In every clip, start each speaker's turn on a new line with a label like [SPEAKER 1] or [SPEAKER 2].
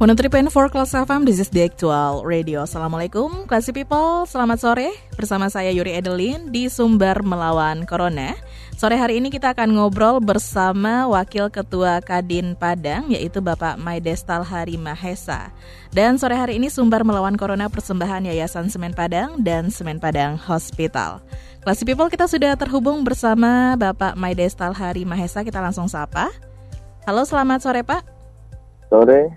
[SPEAKER 1] For Class FM, this is the actual radio. Assalamualaikum, classy people. Selamat sore. Bersama saya Yuri Edelin di Sumber Melawan Corona. Sore hari ini kita akan ngobrol bersama Wakil Ketua Kadin Padang, yaitu Bapak Maidestal Hari Mahesa. Dan sore hari ini Sumber Melawan Corona persembahan Yayasan Semen Padang dan Semen Padang Hospital. Classy people, kita sudah terhubung bersama Bapak Maidestal Hari Mahesa. Kita langsung sapa. Halo, selamat sore Pak.
[SPEAKER 2] Sore,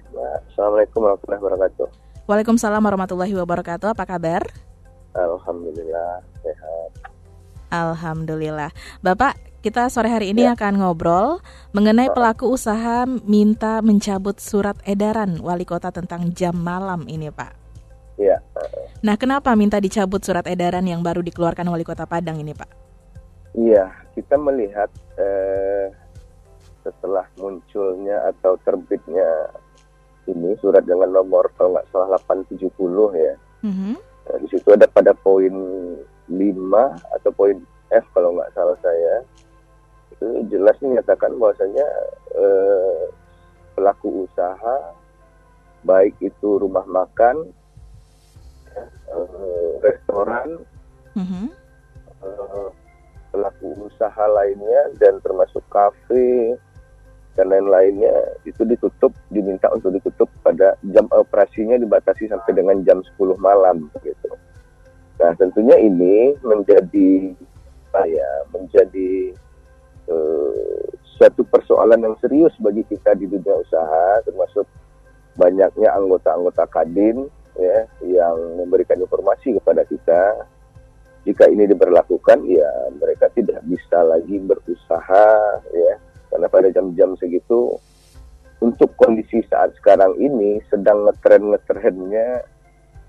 [SPEAKER 2] Assalamualaikum warahmatullahi wabarakatuh.
[SPEAKER 1] Waalaikumsalam warahmatullahi wabarakatuh. Apa kabar?
[SPEAKER 2] Alhamdulillah sehat.
[SPEAKER 1] Alhamdulillah. Bapak, kita sore hari ini ya. akan ngobrol mengenai pelaku usaha minta mencabut surat edaran wali kota tentang jam malam ini, Pak.
[SPEAKER 2] Iya.
[SPEAKER 1] Nah, kenapa minta dicabut surat edaran yang baru dikeluarkan wali kota Padang ini, Pak?
[SPEAKER 2] Iya, kita melihat eh, setelah munculnya atau terbitnya ini surat dengan nomor kalau nggak salah 870 ya. Mm-hmm. Nah, di situ ada pada poin 5 atau poin F kalau nggak salah saya itu jelas menyatakan bahwasanya eh, pelaku usaha baik itu rumah makan, eh, restoran, mm-hmm. eh, pelaku usaha lainnya dan termasuk kafe, dan lain-lainnya itu ditutup diminta untuk ditutup pada jam operasinya dibatasi sampai dengan jam 10 malam gitu. Nah tentunya ini menjadi apa ya menjadi uh, suatu persoalan yang serius bagi kita di dunia usaha termasuk banyaknya anggota-anggota kadin ya yang memberikan informasi kepada kita jika ini diberlakukan ya mereka tidak bisa lagi berusaha ya karena pada jam-jam segitu untuk kondisi saat sekarang ini sedang ngetren ngetrennya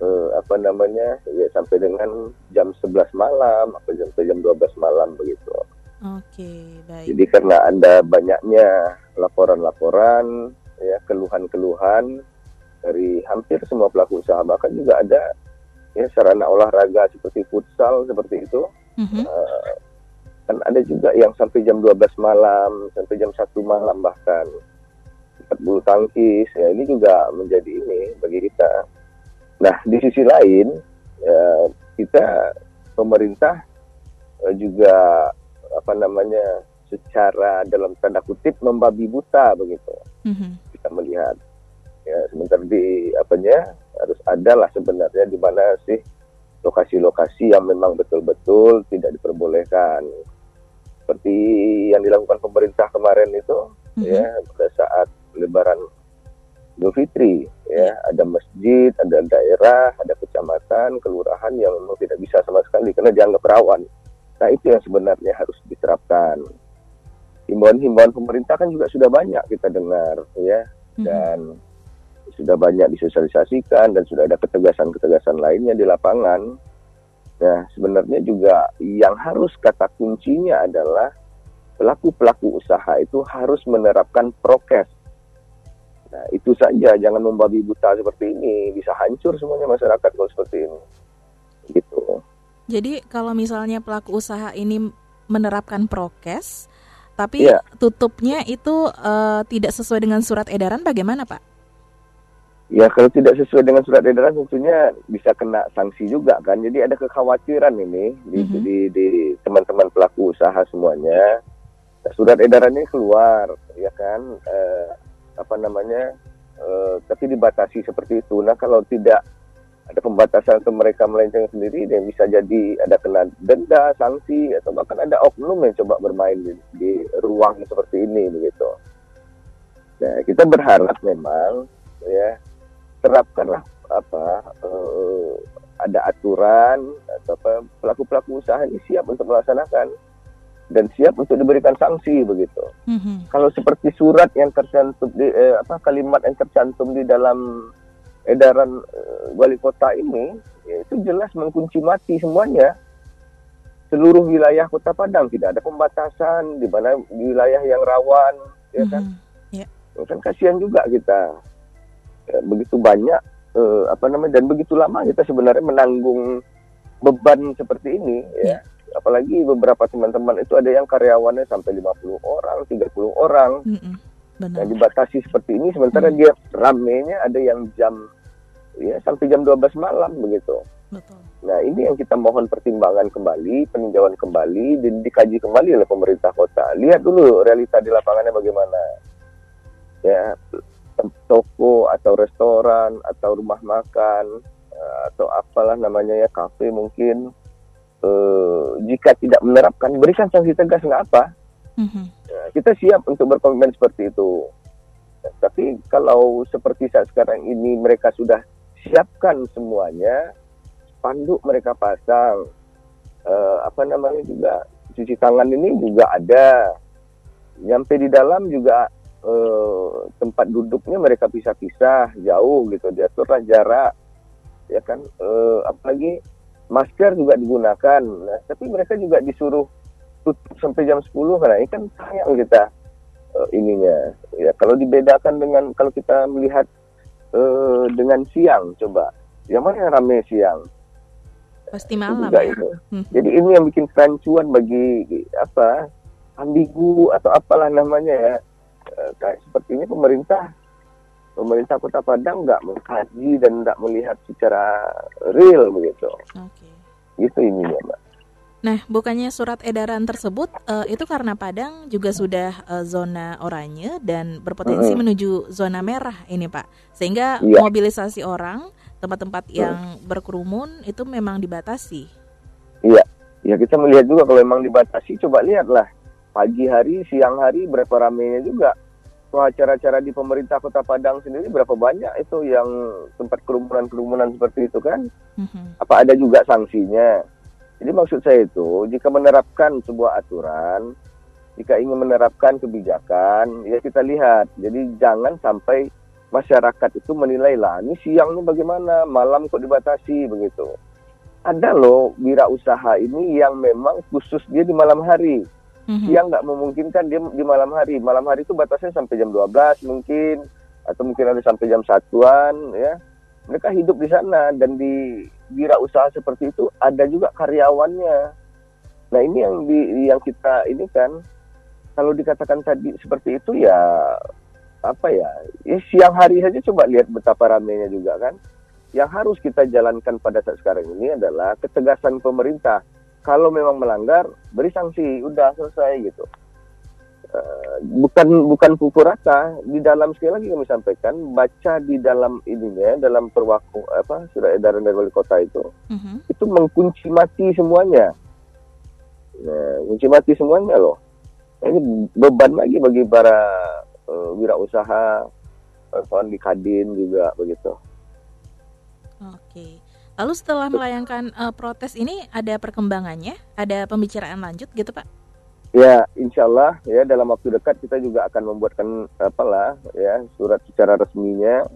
[SPEAKER 2] eh, apa namanya ya sampai dengan jam 11 malam atau jam jam 12 malam begitu.
[SPEAKER 1] Oke, baik.
[SPEAKER 2] Jadi karena ada banyaknya laporan-laporan ya keluhan-keluhan dari hampir semua pelaku usaha bahkan juga ada ya sarana olahraga seperti futsal seperti itu mm -hmm. uh, kan ada juga yang sampai jam 12 malam sampai jam 1 malam bahkan. Empat bulu tangkis ya ini juga menjadi ini bagi kita. Nah di sisi lain ya, kita pemerintah eh, juga apa namanya secara dalam tanda kutip membabi buta begitu. Mm-hmm. kita melihat ya sebentar di apanya harus ada lah sebenarnya di mana sih lokasi-lokasi yang memang betul-betul tidak diperbolehkan seperti yang dilakukan pemerintah kemarin itu mm-hmm. ya pada saat Lebaran Idul Fitri ya ada masjid, ada daerah, ada kecamatan, kelurahan yang memang tidak bisa sama sekali karena dianggap rawan. Nah itu yang sebenarnya harus diterapkan. Himbauan-himbauan pemerintah kan juga sudah banyak kita dengar ya mm-hmm. dan sudah banyak disosialisasikan dan sudah ada ketegasan-ketegasan lainnya di lapangan Nah, sebenarnya juga yang harus kata kuncinya adalah pelaku-pelaku usaha itu harus menerapkan prokes. Nah, itu saja, jangan membabi buta seperti ini, bisa hancur semuanya masyarakat kalau seperti ini. Gitu.
[SPEAKER 1] Jadi kalau misalnya pelaku usaha ini menerapkan prokes, tapi ya. tutupnya itu uh, tidak sesuai dengan surat edaran, bagaimana Pak?
[SPEAKER 2] Ya kalau tidak sesuai dengan surat edaran tentunya bisa kena sanksi juga kan. Jadi ada kekhawatiran ini di, mm -hmm. di, di teman-teman pelaku usaha semuanya. Nah, surat edaran ini keluar, ya kan? Eh, apa namanya? Eh, tapi dibatasi seperti itu. Nah kalau tidak ada pembatasan untuk mereka melenceng sendiri, dan bisa jadi ada kena denda, sanksi, atau bahkan ada oknum yang coba bermain di, di ruang seperti ini begitu. Nah kita berharap memang ya terapkanlah apa uh, ada aturan atau apa pelaku pelaku usaha ini siap untuk melaksanakan dan siap untuk diberikan sanksi begitu.
[SPEAKER 1] Mhm.
[SPEAKER 2] Kalau seperti surat yang tercantum di eh, apa kalimat yang tercantum di dalam edaran eh, wali kota ini ya itu jelas mengunci mati semuanya. Seluruh wilayah Kota Padang tidak ada pembatasan di mana wilayah yang rawan ya kan.
[SPEAKER 1] Mhm. Ya.
[SPEAKER 2] Ya kan kasihan juga kita begitu banyak eh, apa namanya dan begitu lama kita sebenarnya menanggung beban seperti ini ya. Apalagi beberapa teman-teman itu ada yang karyawannya sampai 50 orang, 30 orang
[SPEAKER 1] Mhm. Benar.
[SPEAKER 2] yang dibatasi seperti ini sementara dia ramenya ada yang jam ya sampai jam 12 malam begitu.
[SPEAKER 1] Betul.
[SPEAKER 2] Nah, ini yang kita mohon pertimbangan kembali, peninjauan kembali, dan dikaji kembali oleh pemerintah kota. Lihat dulu realita di lapangannya bagaimana. Ya, toko atau restoran atau rumah makan eh, atau apalah namanya ya kafe mungkin eh, jika tidak menerapkan berikan sanksi tegas nggak apa.
[SPEAKER 1] Mhm.
[SPEAKER 2] Ya, kita siap untuk berkomitmen seperti itu. Tapi kalau seperti saat sekarang ini mereka sudah siapkan semuanya, spanduk mereka pasang, eh, apa namanya juga cuci tangan ini juga ada. Nyampe di dalam juga eh, tempat duduknya mereka pisah-pisah jauh gitu, diaturlah jarak, ya kan. Eh, apalagi masker juga digunakan. Nah, tapi mereka juga disuruh tutup sampai jam 10 karena ini kan sayang kita eh, ininya ya kalau dibedakan dengan kalau kita melihat eh, dengan siang coba yang mana yang ramai siang
[SPEAKER 1] Pasti malam
[SPEAKER 2] juga
[SPEAKER 1] ya.
[SPEAKER 2] itu.
[SPEAKER 1] Mhm.
[SPEAKER 2] jadi ini yang bikin kerancuan bagi apa ambigu atau apalah namanya ya kayak seperti ini pemerintah pemerintah kota Padang nggak mengkaji dan nggak melihat secara real begitu
[SPEAKER 1] Oke.
[SPEAKER 2] gitu ininya mbak
[SPEAKER 1] Nah, bukannya surat edaran tersebut eh, itu karena Padang juga sudah eh, zona oranye dan berpotensi menuju zona merah ini, Pak. Sehingga
[SPEAKER 2] Iya.
[SPEAKER 1] mobilisasi orang, tempat-tempat yang berkerumun itu memang dibatasi.
[SPEAKER 2] Iya, ya kita melihat juga kalau memang dibatasi, coba lihatlah pagi hari, siang hari berapa ramainya juga. Acara-acara di pemerintah Kota Padang sendiri berapa banyak itu yang tempat kerumunan-kerumunan seperti itu kan?
[SPEAKER 1] Mhm.
[SPEAKER 2] Apa ada juga sanksinya? Jadi maksud saya itu, jika menerapkan sebuah aturan, jika ingin menerapkan kebijakan, ya kita lihat. Jadi jangan sampai masyarakat itu menilai lah, ini siangnya bagaimana, malam kok dibatasi begitu. Ada loh wirausaha ini yang memang khusus dia di malam hari.
[SPEAKER 1] Mhm.
[SPEAKER 2] Siang nggak memungkinkan dia di malam hari. Malam hari itu batasnya sampai jam 12 mungkin atau mungkin ada sampai jam satuan ya. Mereka hidup di sana dan di wirausaha seperti itu ada juga karyawannya. Nah, ini yang di yang kita ini kan kalau dikatakan tadi seperti itu ya apa ya? Ya siang hari saja coba lihat betapa ramainya juga kan. Yang harus kita jalankan pada saat sekarang ini adalah ketegasan pemerintah. Kalau memang melanggar, beri sanksi, udah selesai gitu. Eh, bukan bukan pukul rata di dalam sekali lagi kami sampaikan baca di dalam ininya dalam perwaku apa surat edaran dari wali kota itu
[SPEAKER 1] Mhm.
[SPEAKER 2] itu mengkunci mati semuanya nah, kunci mati semuanya loh Nah, ini beban lagi bagi para eh, wirausaha kawan di Kadin juga begitu
[SPEAKER 1] Oke. Lalu setelah melayangkan eh, protes ini ada perkembangannya? Ada pembicaraan lanjut gitu, Pak?
[SPEAKER 2] Ya, insya Allah ya dalam waktu dekat kita juga akan membuatkan apalah ya surat secara resminya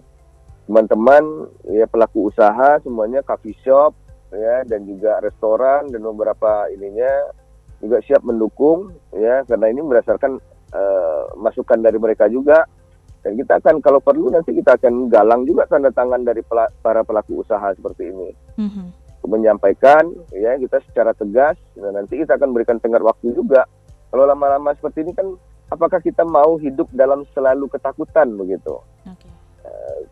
[SPEAKER 2] teman-teman ya pelaku usaha semuanya coffee shop ya dan juga restoran dan beberapa ininya juga siap mendukung ya karena ini berdasarkan eh, masukan dari mereka juga dan kita akan kalau perlu nanti kita akan galang juga tanda tangan dari pela- para pelaku usaha seperti ini.
[SPEAKER 1] Mhm.
[SPEAKER 2] menyampaikan ya kita secara tegas dan nanti kita akan berikan tenggat waktu juga. Kalau lama-lama seperti ini kan apakah kita mau hidup dalam selalu ketakutan begitu?
[SPEAKER 1] Oke.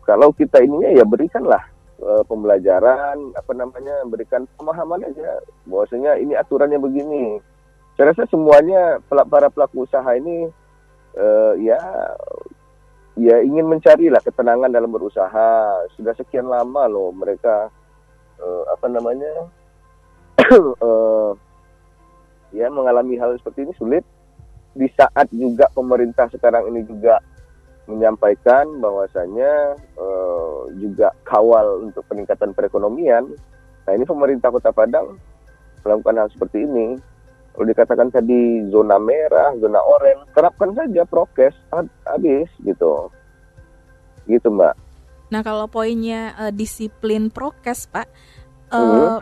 [SPEAKER 2] kalau kita ininya ya berikanlah eh, pembelajaran apa namanya berikan pemahaman aja. Bahwasanya ini aturannya begini. Saya rasa semuanya para pelaku usaha ini eh, ya ya ingin mencari lah ketenangan dalam berusaha sudah sekian lama loh mereka eh, apa namanya eh, ya mengalami hal seperti ini sulit di saat juga pemerintah sekarang ini juga menyampaikan bahwasanya eh, juga kawal untuk peningkatan perekonomian. Nah ini pemerintah Kota Padang melakukan hal seperti ini. Kalau dikatakan tadi zona merah, zona oranye, terapkan saja prokes habis gitu. Gitu Mbak.
[SPEAKER 1] Nah kalau poinnya uh, disiplin prokes Pak, uh, hmm.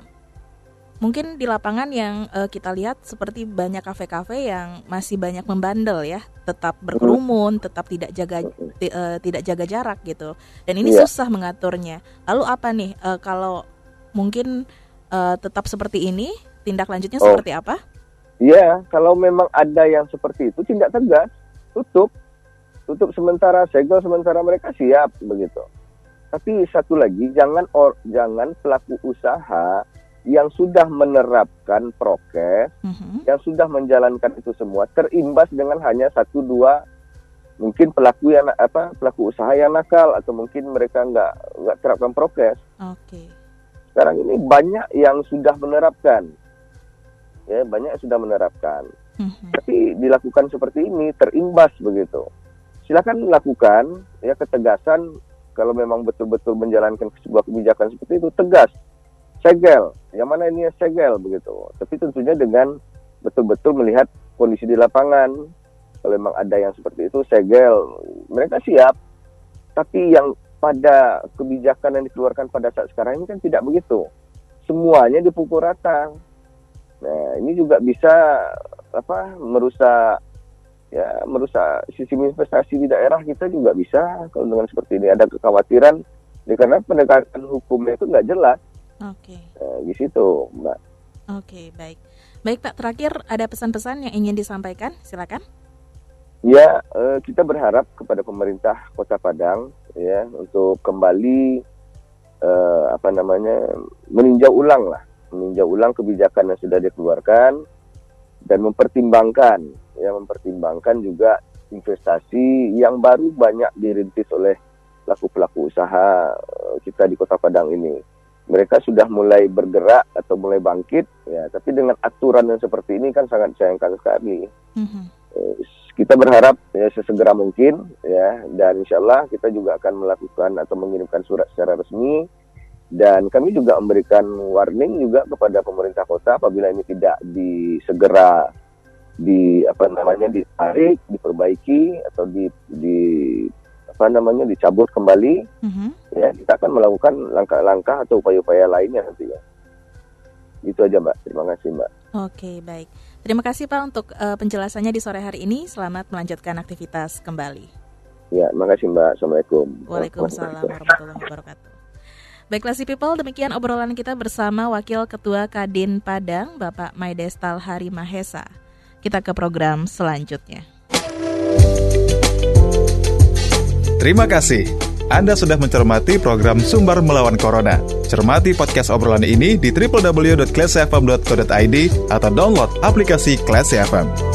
[SPEAKER 1] mungkin di lapangan yang uh, kita lihat seperti banyak kafe-kafe yang masih banyak membandel ya, tetap berkerumun, hmm. tetap tidak jaga uh, tidak jaga jarak gitu. Dan ini yeah. susah mengaturnya. Lalu apa nih uh, kalau mungkin uh, tetap seperti ini, tindak lanjutnya oh. seperti apa?
[SPEAKER 2] Iya, kalau memang ada yang seperti itu, tindak tegas, tutup, tutup sementara, segel sementara mereka siap begitu. Tapi satu lagi, jangan or, jangan pelaku usaha yang sudah menerapkan prokes, uh-huh. yang sudah menjalankan itu semua terimbas dengan hanya satu dua mungkin pelaku yang apa pelaku usaha yang nakal atau mungkin mereka nggak nggak terapkan prokes.
[SPEAKER 1] Oke. Okay.
[SPEAKER 2] Sekarang ini banyak yang sudah menerapkan, ya banyak yang sudah menerapkan. Mm-hmm. Tapi dilakukan seperti ini terimbas begitu. Silakan lakukan ya ketegasan kalau memang betul-betul menjalankan sebuah kebijakan seperti itu tegas, segel. Yang mana ini segel begitu. Tapi tentunya dengan betul-betul melihat kondisi di lapangan. Kalau memang ada yang seperti itu segel, mereka siap. Tapi yang pada kebijakan yang dikeluarkan pada saat sekarang ini kan tidak begitu. Semuanya dipukul rata. Nah, ini juga bisa apa merusak ya merusak sistem investasi di daerah kita juga bisa kalau dengan seperti ini ada kekhawatiran ya, karena penegakan hukumnya itu nggak jelas.
[SPEAKER 1] Oke. Okay.
[SPEAKER 2] Nah, di situ, Mbak. Oke,
[SPEAKER 1] okay, baik. Baik, Pak, terakhir ada pesan-pesan yang ingin disampaikan? Silakan.
[SPEAKER 2] Ya, eh, kita berharap kepada pemerintah Kota Padang ya untuk kembali eh, apa namanya meninjau ulang lah, meninjau ulang kebijakan yang sudah dikeluarkan dan mempertimbangkan ya mempertimbangkan juga investasi yang baru banyak dirintis oleh pelaku-pelaku usaha eh, kita di Kota Padang ini. Mereka sudah mulai bergerak atau mulai bangkit ya, tapi dengan aturan yang seperti ini kan sangat disayangkan sekali. Mm -hmm kita berharap ya sesegera mungkin ya dan insya Allah kita juga akan melakukan atau mengirimkan surat secara resmi dan kami juga memberikan warning juga kepada pemerintah kota apabila ini tidak disegera di apa namanya ditarik, diperbaiki atau di, di apa namanya dicabut kembali, mm-hmm. ya kita akan melakukan langkah-langkah atau upaya-upaya lainnya nantinya. Itu aja mbak. Terima kasih mbak.
[SPEAKER 1] Oke baik. Terima kasih Pak untuk uh, penjelasannya di sore hari ini. Selamat melanjutkan aktivitas kembali.
[SPEAKER 2] Ya, makasih Mbak. Assalamualaikum.
[SPEAKER 1] Waalaikumsalam warahmatullahi wabarakatuh. Baiklah si people, demikian obrolan kita bersama Wakil Ketua Kadin Padang, Bapak Maidestal Hari Mahesa. Kita ke program selanjutnya.
[SPEAKER 3] Terima kasih. Anda sudah mencermati program Sumber Melawan Corona. Cermati podcast obrolan ini di www.classfm.co.id atau download aplikasi Class FM.